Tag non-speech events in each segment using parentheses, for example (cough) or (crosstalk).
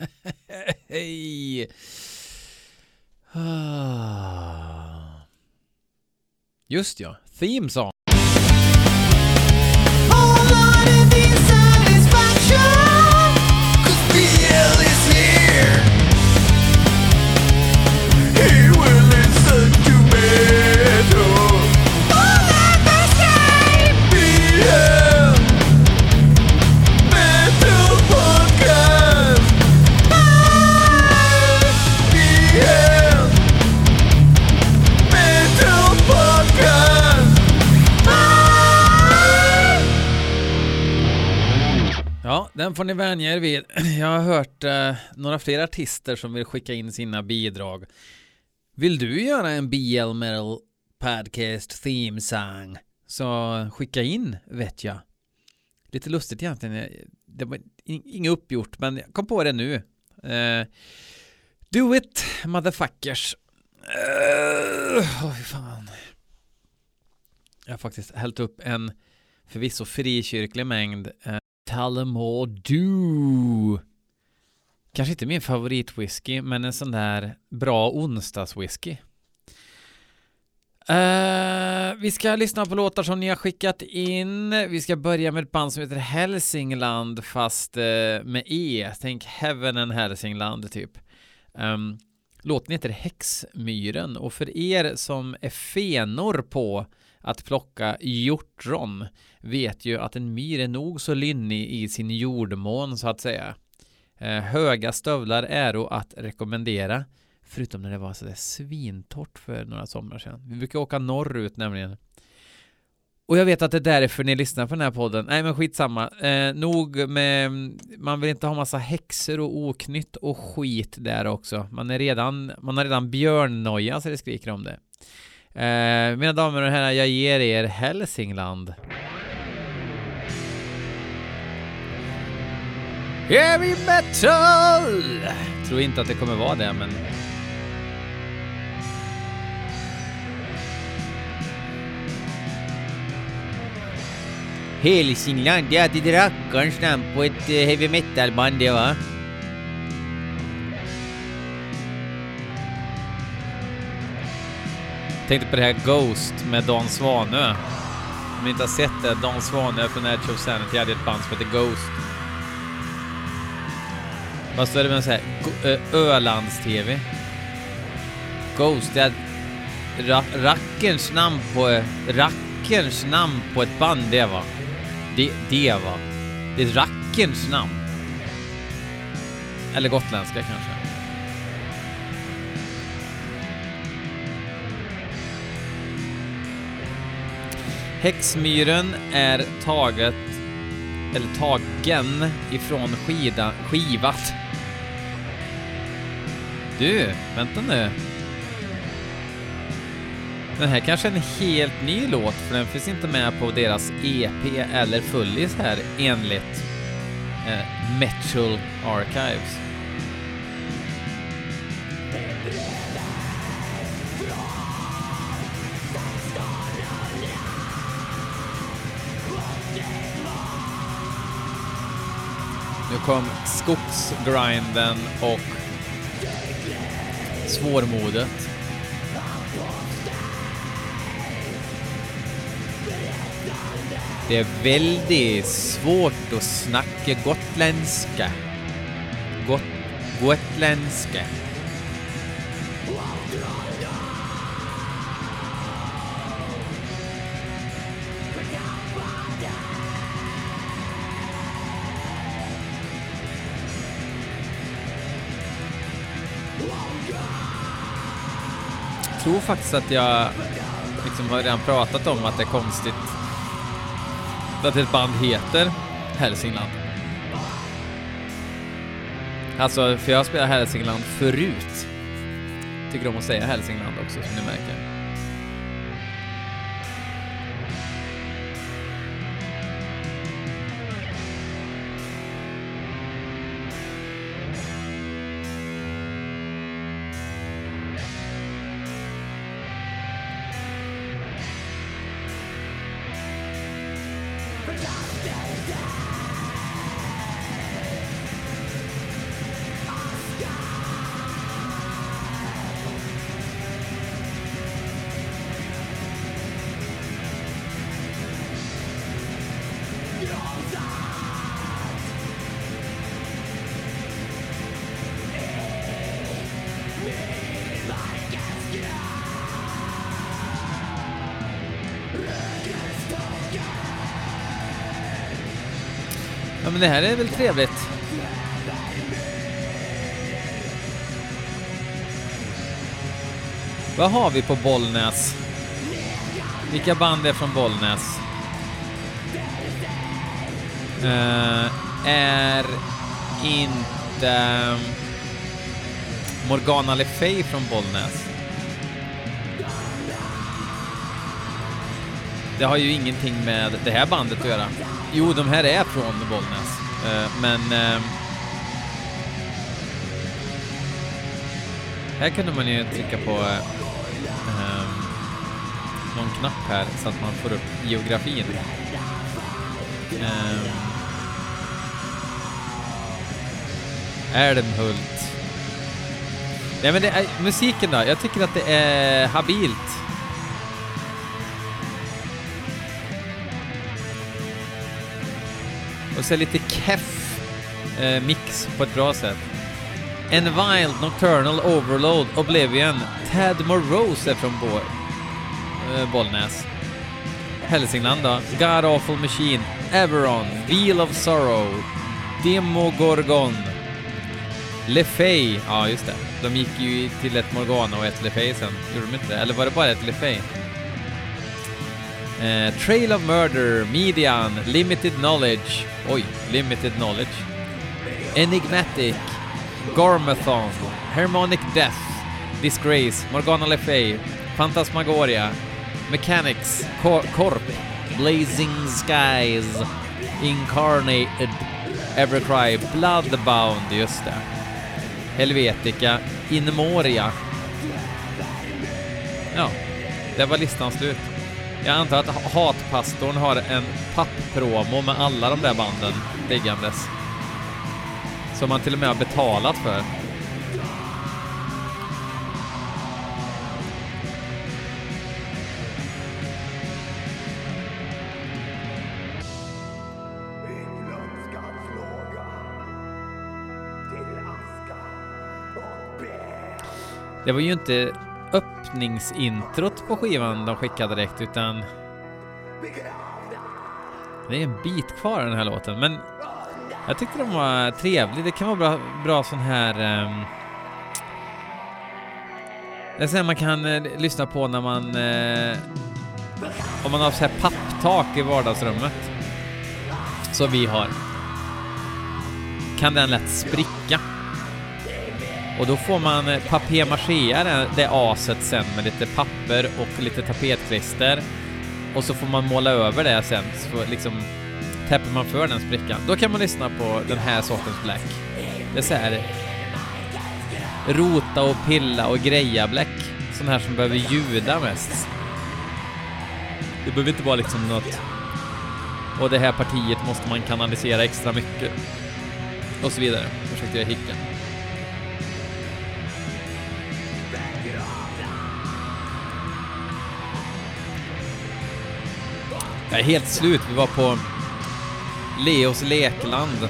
(laughs) Hej! Ah. Just ja, theme song. Får ni vänja er vid. (clears throat) Jag har hört eh, några fler artister som vill skicka in sina bidrag. Vill du göra en BL Metal Podcast Theme Song? Så skicka in, vet jag. Lite lustigt egentligen. Eh, det var inget uppgjort, men jag kom på det nu. Eh, do it, motherfuckers. Uh, oh, fan. Jag har faktiskt hällt upp en förvisso frikyrklig mängd eh, Tullamore Dew. Kanske inte min favoritwhisky, men en sån där bra onsdagswhisky. Uh, vi ska lyssna på låtar som ni har skickat in. Vi ska börja med ett band som heter Hälsingland fast uh, med E. Tänk Heaven and Hälsingland typ. Um, låten heter Häxmyren och för er som är fenor på att plocka hjortron vet ju att en myr är nog så lynnig i sin jordmån så att säga. Eh, höga stövlar är att rekommendera. Förutom när det var sådär svintort för några somrar sedan. Vi brukar åka norrut nämligen. Och jag vet att det är därför ni lyssnar på den här podden. Nej men skitsamma. Eh, nog med, man vill inte ha massa häxor och oknytt och skit där också. Man är redan, man har redan björnnoja så det skriker om det. Eh, mina damer och herrar, jag ger er Hälsingland. Heavy metal! Tror inte att det kommer vara det, men... Hälsingland, det är alltid rackarns namn på ett eh, heavy metal-band det va? Tänkte på det här Ghost med Dan Svanö. Om ni inte har sett det, Dan Svanö från Edge of Sanity hade ett band som heter Ghost. Vad står det med så? Ölands-TV. Ghost, det är ra rackerns namn på... Rackerns namn på ett band det va? Det, det va? Det är rackerns namn. Eller gotländska kanske. Häxmyren är taget eller tagen ifrån skida, skivat. Du, vänta nu. Den här kanske är en helt ny låt för den finns inte med på deras EP eller fullis här enligt eh, Metal Archives. Nu kom skogsgrinden och svårmodet. Det är väldigt svårt att snacka gotländska. Got gotländska. Tror faktiskt att jag liksom har redan pratat om att det är konstigt att ett band heter Hälsingland. Alltså, för jag spelar Hälsingland förut. Tycker om att säga Hälsingland också, som ni märker. But I stay. down men det här är väl trevligt. Vad har vi på Bollnäs? Vilka band är från Bollnäs? Uh, är inte Morgana Le Fay från Bollnäs? Det har ju ingenting med det här bandet att göra. Jo, de här är från Bollnäs, eh, men eh, här kunde man ju trycka på eh, någon knapp här så att man får upp geografin. Älmhult. Nej men det är, musiken då, jag tycker att det är habilt. Och så lite keff eh, mix på ett bra sätt. En Wild, Nocturnal, Overload, Oblivion, Ted Morose är från Bo eh, Bollnäs. Hälsingland då, God Awful Machine, Everon, Wheel of Sorrow, Demogorgon, LeFay, ja just det. De gick ju till ett Morgana och ett LeFay sen, gjorde de inte det? Eller var det bara ett LeFay? Eh, Trail of Murder, Median, Limited Knowledge, oj, Limited Knowledge, Enigmatic, Garmathon, Harmonic Death, Disgrace, Morgana Le Fay, Fantasmagoria, Mechanics, Cor Corp, Blazing Skies, Incarnated, Evercry, Bloodbound, just det. Helvetica, Inmoria. Ja, där var listan slut. Jag antar att Hatpastorn har en papppromo med alla de där banden liggandes. Som man till och med har betalat för. Det var ju inte öppningsintrot på skivan de skickade direkt, utan det är en bit kvar den här låten, men jag tyckte den var trevlig. Det kan vara bra, bra sån här... Um, det är sån man kan uh, lyssna på när man... Uh, om man har så här papptak i vardagsrummet. Som vi har. Kan den lätt spricka. Och då får man eh, papier-maché det aset sen med lite papper och lite tapetklister. Och så får man måla över det sen, så liksom täpper man för den sprickan. Då kan man lyssna på den här sortens black. Det är så här rota och pilla och greja black. Sån här som behöver ljuda mest. Det behöver inte vara liksom något och det här partiet måste man kanalisera extra mycket. Och så vidare. Försökte jag hicka. Jag är helt slut. Vi var på Leos lekland.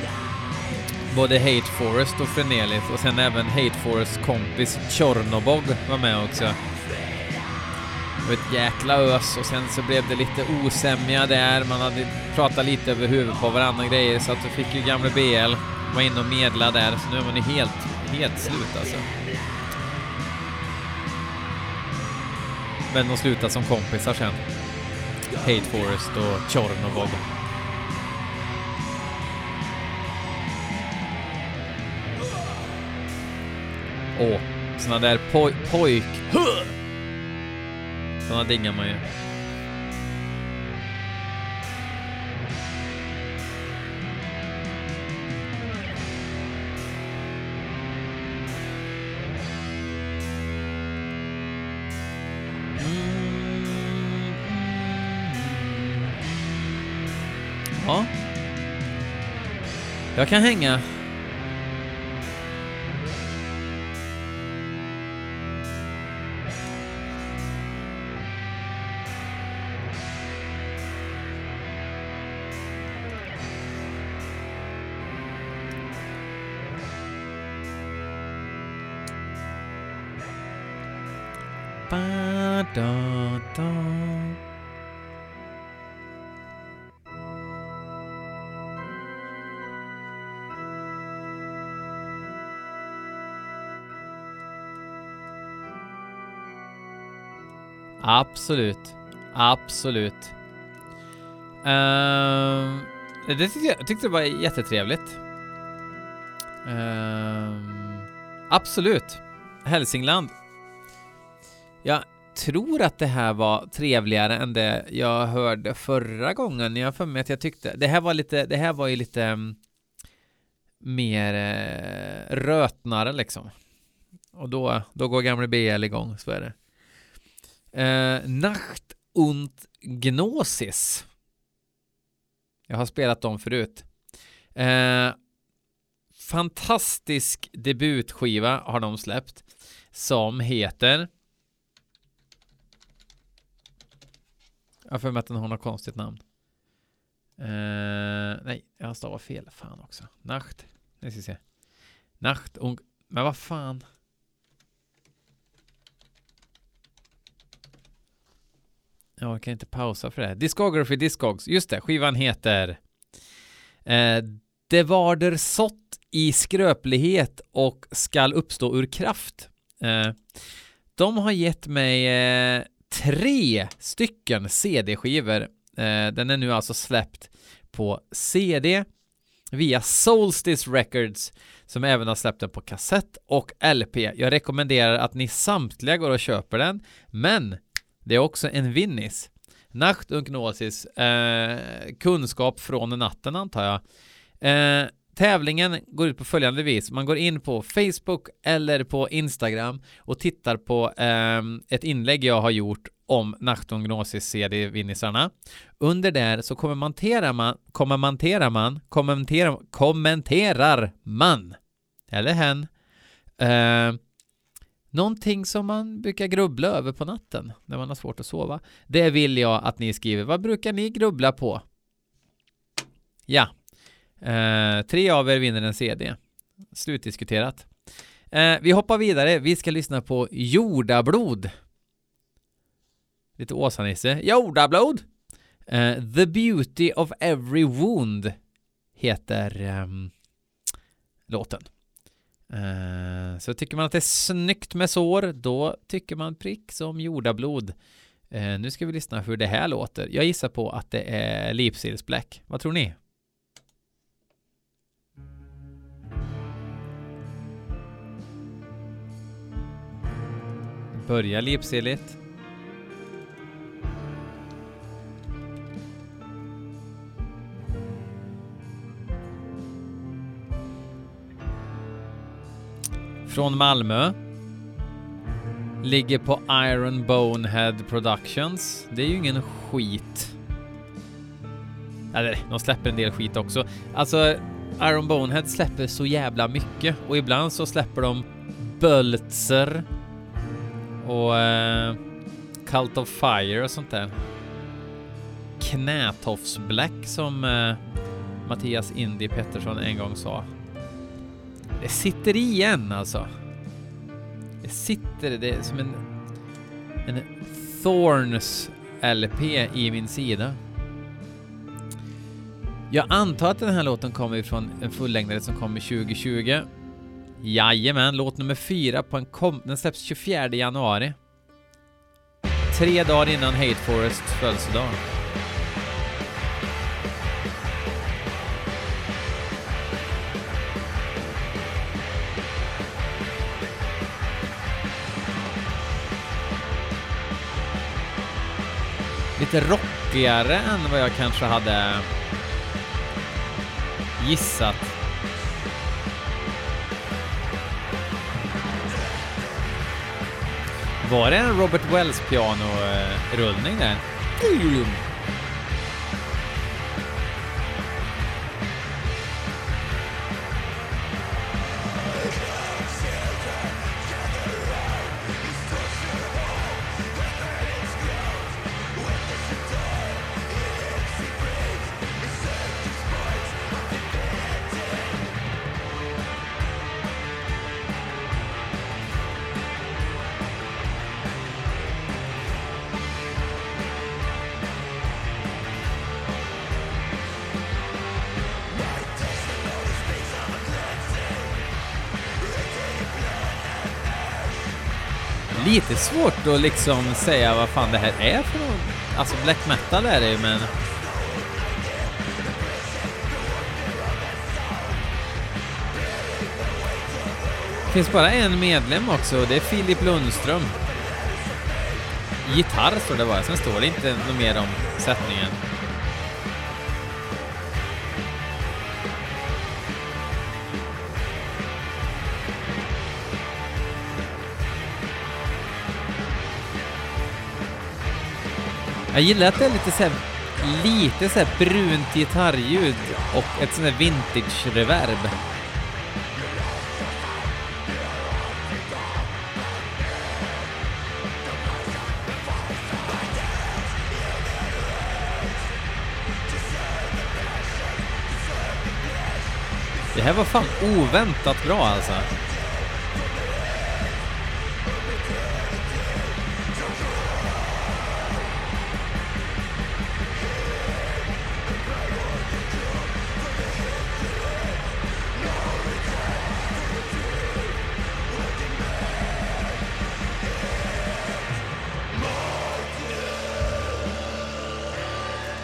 Både Hate Forest och Fenelis och sen även Hate Forests kompis Tjornobog var med också. Det var ett jäkla ös och sen så blev det lite osämja där. Man hade pratat lite över huvudet på varandra och grejer så att vi fick ju gamle BL vara inne och medla där så nu är man ju helt, helt slut alltså. Men de slutade som kompisar sen. Hate Forest och Tjornobog. Åh, såna där poj pojk... Såna diggar man ju. Ja. Jag kan hänga. Absolut. Absolut. Uh, det tyckte jag, tyckte det var jättetrevligt. Uh, absolut. Hälsingland. Jag tror att det här var trevligare än det jag hörde förra gången. Jag för mig att jag tyckte det här var lite, det här var ju lite um, mer uh, rötnare liksom. Och då, då går gamle BL igång, så är det. Eh, Nacht und Gnosis. Jag har spelat dem förut. Eh, fantastisk debutskiva har de släppt som heter Jag har för mig att den har något konstigt namn. Uh, nej, jag stavar fel. Fan också. Nacht. Nu ska vi se. Nacht och... Men vad fan. Jag kan inte pausa för det. Discography Discogs. Just det, skivan heter eh, Det varder sått i skröplighet och skall uppstå ur kraft. Eh, de har gett mig eh, tre stycken CD-skivor. Eh, den är nu alltså släppt på CD via Solstice Records som även har släppt den på kassett och LP. Jag rekommenderar att ni samtliga går och köper den, men det är också en vinnis. Nacht und Gnosis, eh, kunskap från natten antar jag. Eh, tävlingen går ut på följande vis. Man går in på Facebook eller på Instagram och tittar på eh, ett inlägg jag har gjort om Nacht und Gnosis CD-vinnisarna. Under där så kommenterar man, kommenterar man, kommenterar, kommenterar man, eller hen, eh, Någonting som man brukar grubbla över på natten när man har svårt att sova. Det vill jag att ni skriver. Vad brukar ni grubbla på? Ja, eh, tre av er vinner en CD. Slutdiskuterat. Eh, vi hoppar vidare. Vi ska lyssna på Jordablod. Lite Åsa-Nisse. Jordablod! Eh, The Beauty of Every Wound heter ehm, låten. Eh, så tycker man att det är snyggt med sår, då tycker man prick som jordablod. Eh, nu ska vi lyssna hur det här låter. Jag gissar på att det är Lipsils Black. Vad tror ni? Börjar lipsiligt. Från Malmö. Ligger på Iron Bonehead Productions. Det är ju ingen skit. Eller, de släpper en del skit också. Alltså, Iron Bonehead släpper så jävla mycket och ibland så släpper de Böltzer och eh, Cult of Fire och sånt där. Knätofs Black som eh, Mattias Indy Pettersson en gång sa. Det sitter igen alltså. Det sitter, det är som en, en Thorns LP i min sida. Jag antar att den här låten kommer ifrån en fullängdare som kommer 2020. Jajamän, låt nummer fyra på en kom den släpps 24 januari. Tre dagar innan Hate Forests födelsedag. Lite rockigare än vad jag kanske hade gissat. Var det en Robert Wells pianorullning eh, där? Svårt att liksom säga vad fan det här är för något. Alltså black metal är det ju, men... Det finns bara en medlem också och det är Filip Lundström. Gitarr står det bara, sen står det inte något mer om sättningen. Jag gillar att det är lite så här, lite så här brunt gitarrljud och ett sånt här vintage-reverb. Det här var fan oväntat bra alltså.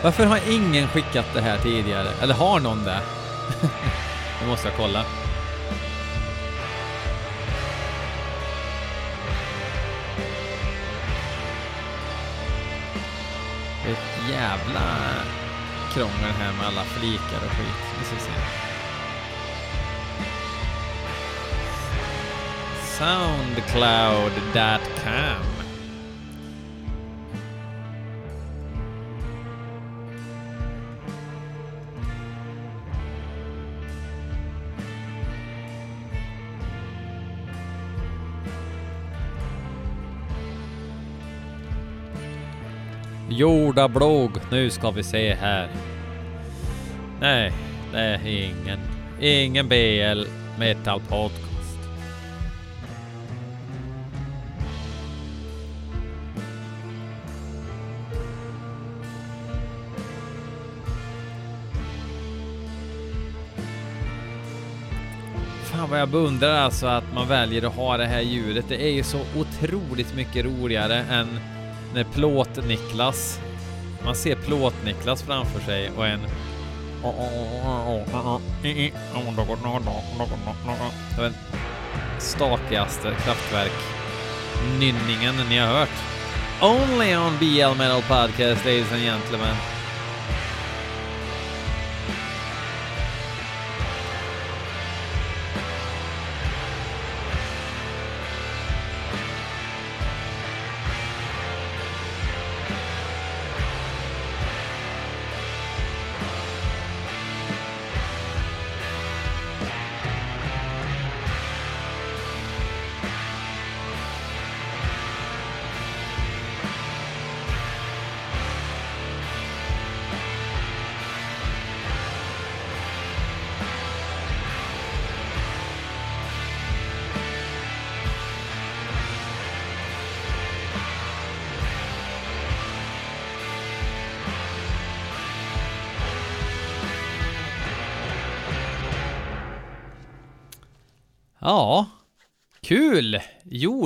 Varför har ingen skickat det här tidigare? Eller har någon det? (laughs) Nu måste jag kolla. Det är ett jävla krångel här med alla flikar och skit. Vi ska se. Soundcloud.com jordablog. nu ska vi se här. Nej, det är ingen. Ingen BL Metal Podcast. Fan vad jag beundrar alltså att man väljer att ha det här djuret. Det är ju så otroligt mycket roligare än när Plåt-Niklas, man ser Plåt-Niklas framför sig och en den stakigaste kraftverk-nynningen ni har hört. Only on BL Metal Podcast, ladies and gentlemen.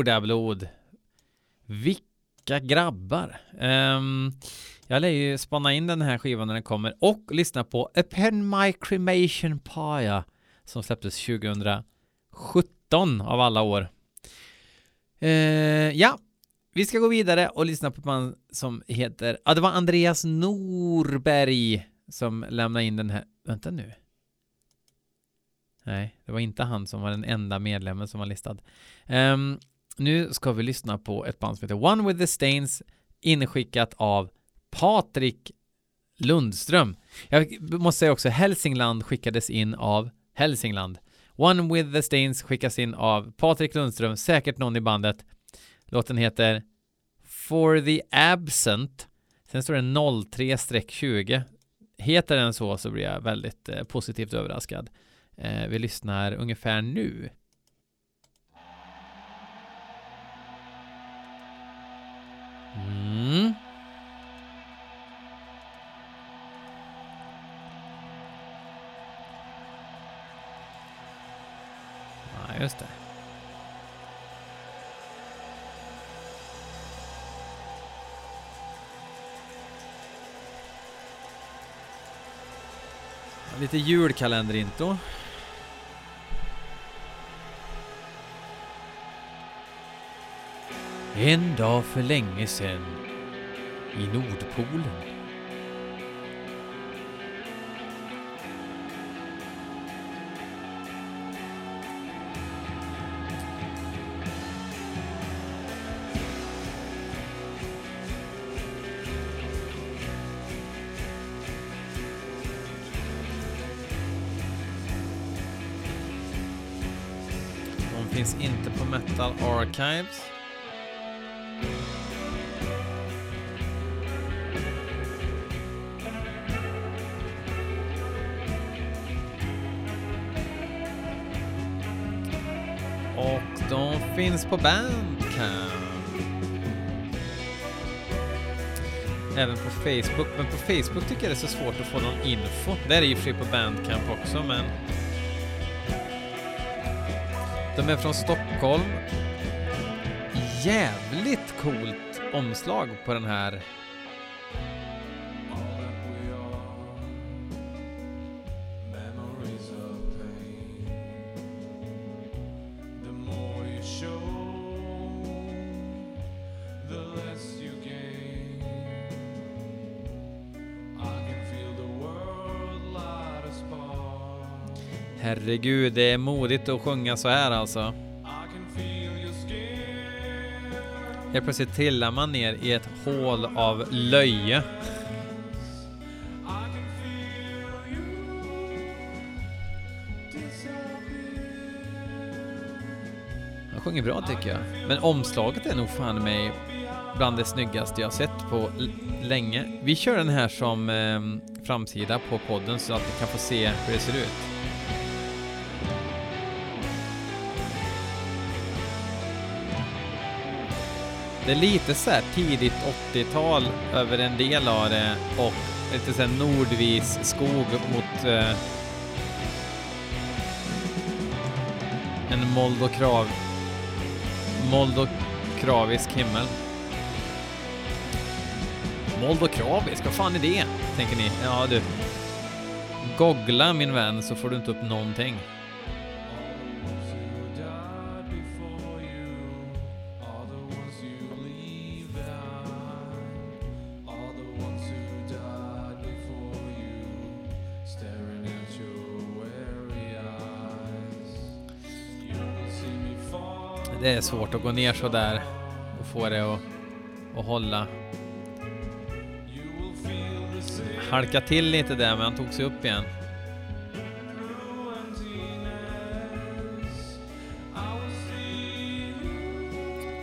Jordablod. Vilka grabbar. Um, jag lär ju spana in den här skivan när den kommer och lyssna på A Pen My Cremation Pia som släpptes 2017 av alla år. Uh, ja, vi ska gå vidare och lyssna på ett band som heter, ja det var Andreas Norberg som lämnade in den här, vänta nu. Nej, det var inte han som var den enda medlemmen som var listad. Um, nu ska vi lyssna på ett band som heter One with the Stains inskickat av Patrik Lundström. Jag måste säga också Hälsingland skickades in av Hälsingland. One with the Stains skickas in av Patrik Lundström, säkert någon i bandet. Låten heter For the Absent. Sen står det 03-20. Heter den så så blir jag väldigt eh, positivt överraskad. Eh, vi lyssnar ungefär nu. Mm. Ja, just det. Lite julkalenderintro. En dag för länge sedan i Nordpolen. De finns inte på Metal Archives. Finns på Bandcamp. Även på Facebook, men på Facebook tycker jag det är så svårt att få någon info. Det är det i och på Bandcamp också, men... De är från Stockholm. Jävligt coolt omslag på den här. Herregud, det är modigt att sjunga så här alltså. Helt plötsligt trillar man ner i ett hål av löje. Han sjunger bra tycker jag. Men omslaget är nog fan mig bland det snyggaste jag sett på länge. Vi kör den här som eh, framsida på podden så att ni kan få se hur det ser ut. Det är lite så här tidigt 80-tal över en del av det och lite så här nordvis skog mot eh, en moldokrav moldokravisk himmel. Moldokravisk, vad fan är det? Tänker ni? Ja du. Googla min vän så får du inte upp någonting. Det är svårt att gå ner så där och få det att, att hålla. Halka till lite där men han tog sig upp igen.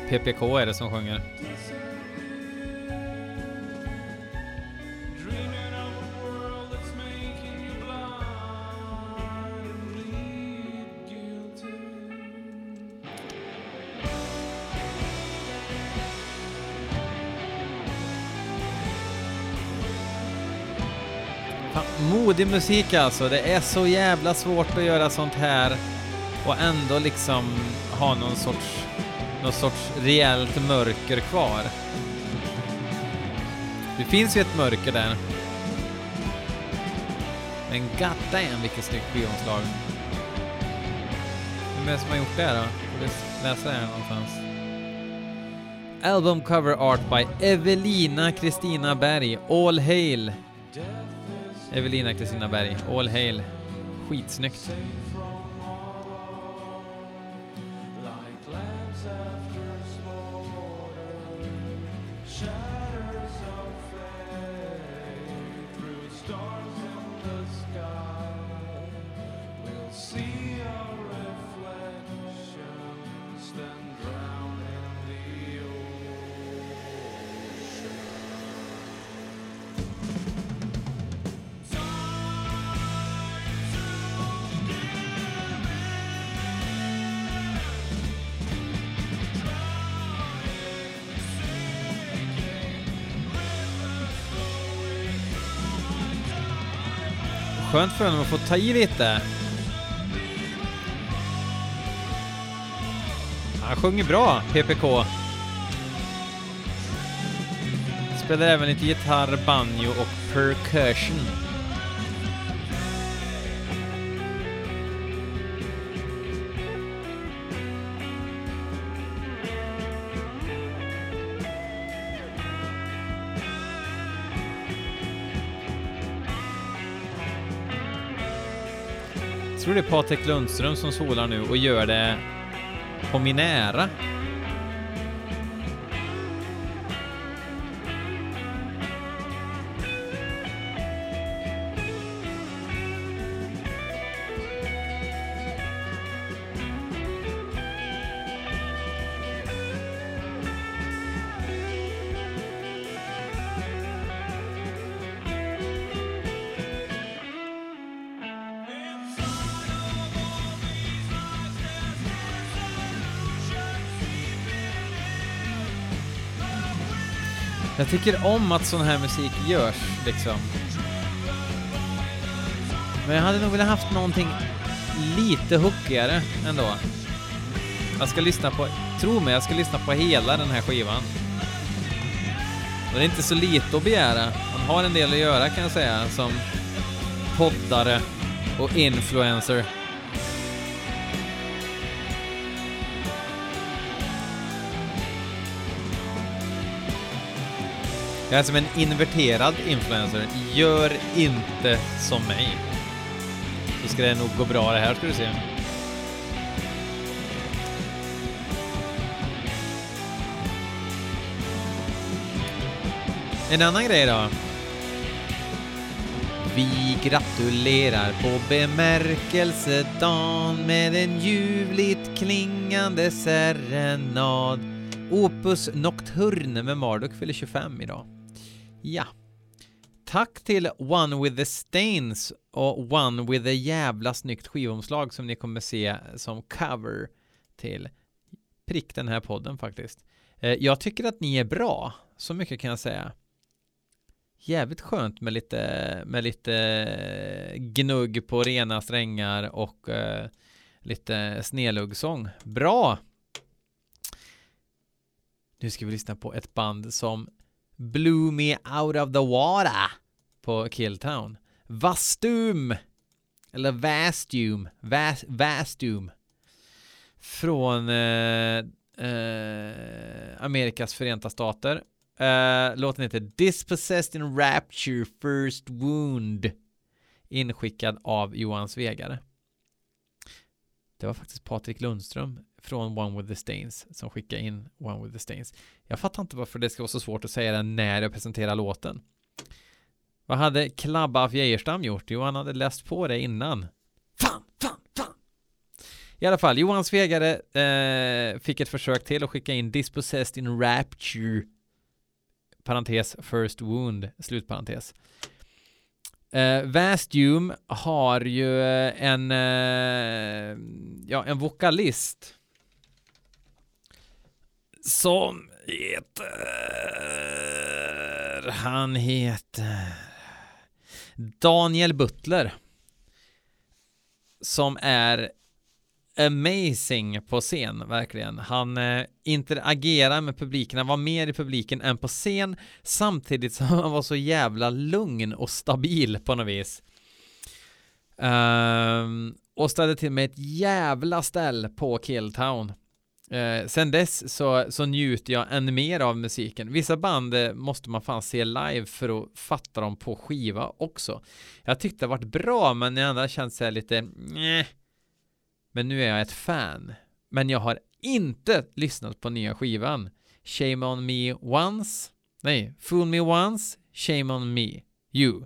PPK är det som sjunger. Modig musik alltså. Det är så jävla svårt att göra sånt här och ändå liksom ha någon sorts, någon sorts rejält mörker kvar. Det finns ju ett mörker där. Men goddamn vilket snyggt skivomslag. Vem är det som har gjort det då? Jag vill läsa det här någonstans. Album cover art by Evelina Kristina Berg. All hail! Evelina Kristina Berg. All hail. Skitsnyggt. Skönt för honom att få ta i lite. Han sjunger bra, PPK. Spelar även lite gitarr, banjo och percussion. Tror det är Patrik Lundström som solar nu och gör det på min ära. Jag tycker om att sån här musik görs, liksom. Men jag hade nog velat haft någonting lite hookigare ändå. Jag ska lyssna på, tro mig, jag ska lyssna på hela den här skivan. Och det är inte så lite att begära. Man har en del att göra kan jag säga, som poddare och influencer. Jag är som en inverterad influencer. Gör inte som mig. Så ska det nog gå bra det här ska du se. En annan grej då. Vi gratulerar på bemärkelsedagen med en ljuvligt klingande serenad. Opus Nocturne med Marduk fyller 25 idag. Ja. Tack till One with the Stains och One with the jävla snyggt skivomslag som ni kommer se som cover till prick den här podden faktiskt. Eh, jag tycker att ni är bra, så mycket kan jag säga. Jävligt skönt med lite, med lite eh, gnugg på rena strängar och eh, lite sneluggsång Bra! Nu ska vi lyssna på ett band som blew me out of the water på Killtown. Vastum! Eller Vastum. Vas, Vastum. Från eh, eh, Amerikas förenta stater. Eh, låten heter Dispossessed in Rapture First Wound. Inskickad av Johan Svegare. Det var faktiskt Patrik Lundström från One with the Stains som skickade in One with the Stains. Jag fattar inte varför det ska vara så svårt att säga det när jag presenterar låten. Vad hade Klabba af Geijerstam gjort? Jo, han hade läst på det innan. Fan, fan, fan! I alla fall, Johan Svegare eh, fick ett försök till att skicka in Dispossessed in Rapture parentes First Wound, slutparentes. Eh, uh, Vastuum har ju en, eh, ja, en vokalist som heter, han heter Daniel Butler som är amazing på scen, verkligen. Han eh, interagerar med publiken, han var mer i publiken än på scen, samtidigt som han var så jävla lugn och stabil på något vis. Um, och ställde till med ett jävla ställ på Killtown. Eh, sen dess så, så njuter jag än mer av musiken. Vissa band eh, måste man fan se live för att fatta dem på skiva också. Jag tyckte det varit bra, men jag andra känt sig lite nej. Men nu är jag ett fan. Men jag har inte lyssnat på nya skivan. Shame on me once. Nej, fool me once. Shame on me. You. (laughs)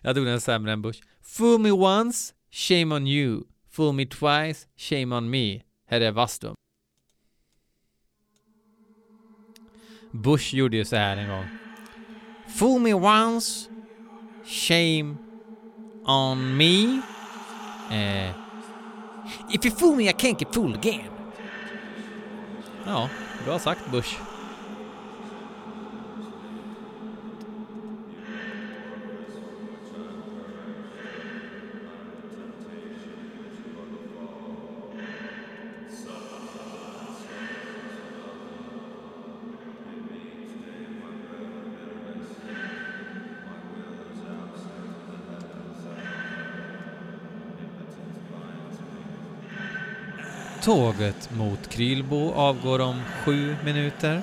jag tog den sämre än Bush. Fool me once. Shame on you. Fool me twice. Shame on me. Här är Vastum. Bush gjorde ju så här en gång. Fool me once. Shame on me. Eh, if you fool me I can't get fooled again. Ja, bra sagt Bush. Tåget mot Krylbo avgår om sju minuter.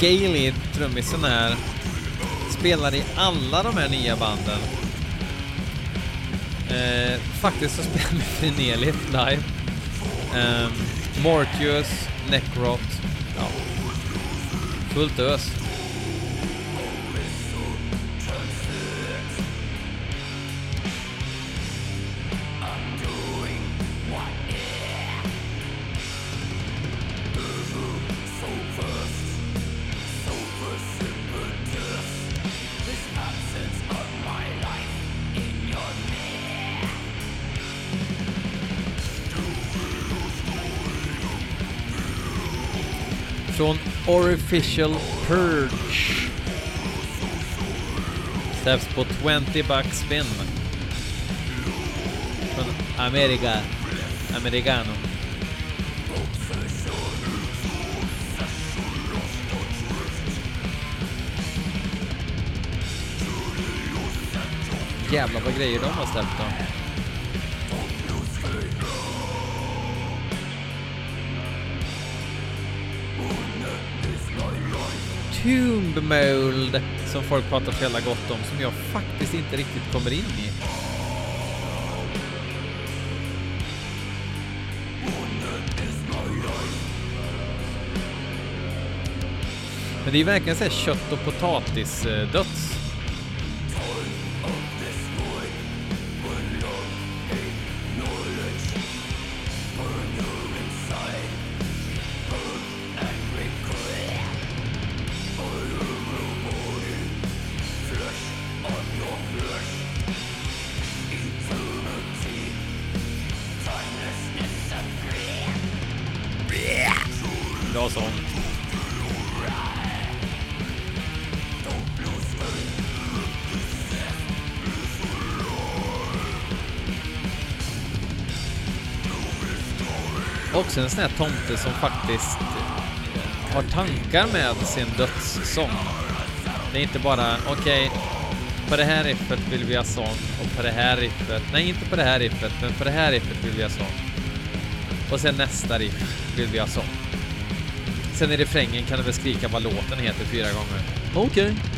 Gailey, trummisen här, spelar i alla de här nya banden. Eh, faktiskt så spelar han med live. Eh, Mortius, Necrot, ja. Fullt ös. Orificial Purge. Släpps på 20 bucks spin. Från America. Americano. Jävlar vad grejer de har släppt då. Tomb Mold som folk pratar så jävla gott om som jag faktiskt inte riktigt kommer in i. Men det är verkligen så här kött och potatis eh, döds. Också en sån här tomte som faktiskt eh, har tankar med sin dödssång. Det är inte bara, okej, på det här riffet vill vi ha sång och på det här riffet, nej inte på det här riffet, men på det här riffet vill vi ha sång. Och sen nästa riff vill vi ha sång. Sen i refrängen kan du väl skrika vad låten heter fyra gånger. Okej. Okay.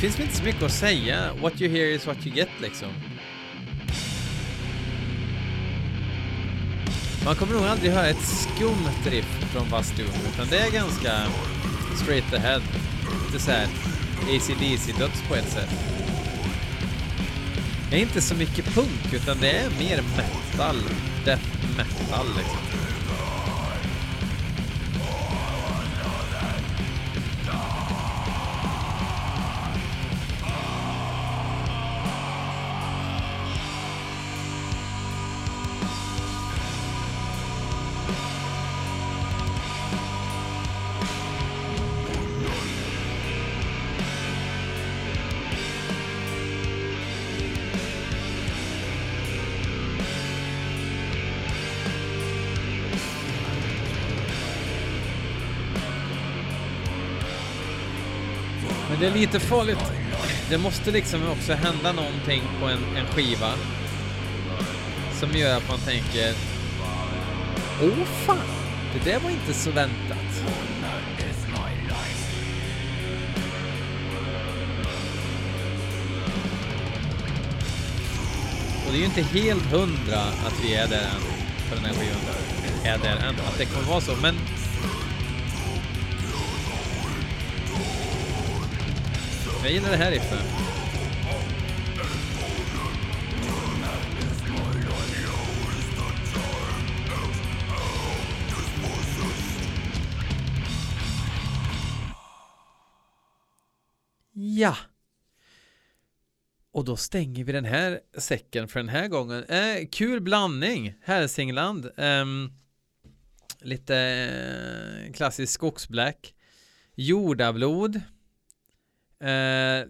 Finns väl inte så mycket att säga. What you hear is what you get liksom. Man kommer nog aldrig höra ett skumt riff från Bastion, utan det är ganska straight ahead. Lite såhär AC/DC-döds på ett sätt. Det är inte så mycket punk, utan det är mer metal. Death metal liksom. lite farligt. Det måste liksom också hända någonting på en, en skiva som gör att man tänker Åh fan, det där var inte så väntat. Och det är ju inte helt hundra att vi är där än på den här skivan. Är där än, att det kommer vara så. Men jag gillar det här riffet. Ja. Och då stänger vi den här säcken för den här gången. Eh, kul blandning, Hälsingland. Ehm, eh, lite klassisk skogsblack. Jordablod. Eh,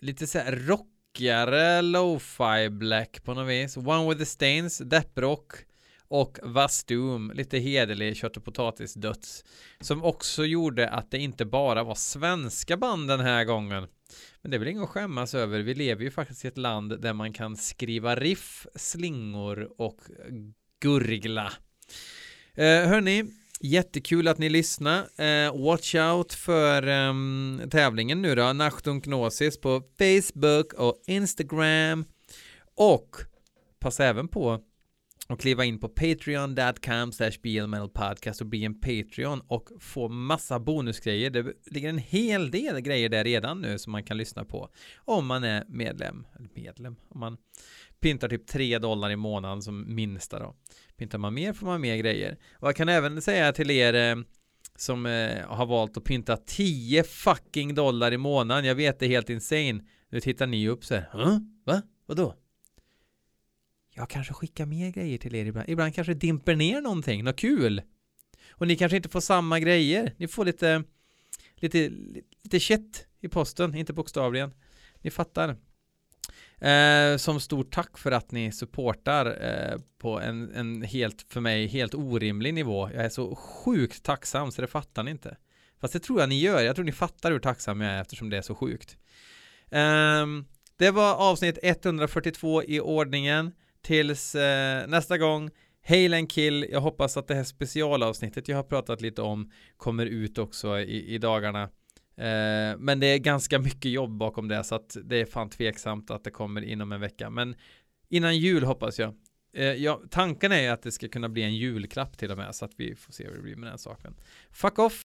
lite så här rockigare lo-fi black på något vis. One with the Stains, depprock och Vastum, lite hederlig kött och potatis döds. Som också gjorde att det inte bara var svenska band den här gången. Men det är väl inget att skämmas över. Vi lever ju faktiskt i ett land där man kan skriva riff, slingor och gurgla. Eh, hörni, jättekul att ni lyssnar. Eh, watch out för eh, tävlingen nu då. Nachtung Gnosis på Facebook och Instagram. Och passa även på och kliva in på patreon.com slash podcast och bli en Patreon och få massa bonusgrejer. Det ligger en hel del grejer där redan nu som man kan lyssna på om man är medlem. Medlem? Om man pyntar typ 3 dollar i månaden som minsta då. Pyntar man mer får man mer grejer. Och jag kan även säga till er eh, som eh, har valt att pynta 10 fucking dollar i månaden. Jag vet det är helt insane. Nu tittar ni upp så här. Huh? Va? Vadå? Jag kanske skickar mer grejer till er ibland. Ibland kanske dimper ner någonting, något kul. Och ni kanske inte får samma grejer. Ni får lite, lite, lite kött i posten, inte bokstavligen. Ni fattar. Eh, som stort tack för att ni supportar eh, på en, en helt, för mig, helt orimlig nivå. Jag är så sjukt tacksam så det fattar ni inte. Fast det tror jag ni gör. Jag tror ni fattar hur tacksam jag är eftersom det är så sjukt. Eh, det var avsnitt 142 i ordningen. Tills eh, nästa gång, Hail and Kill. Jag hoppas att det här specialavsnittet jag har pratat lite om kommer ut också i, i dagarna. Eh, men det är ganska mycket jobb bakom det så att det är fan tveksamt att det kommer inom en vecka. Men innan jul hoppas jag. Eh, ja, tanken är ju att det ska kunna bli en julklapp till och med så att vi får se hur det blir med den saken. Fuck off!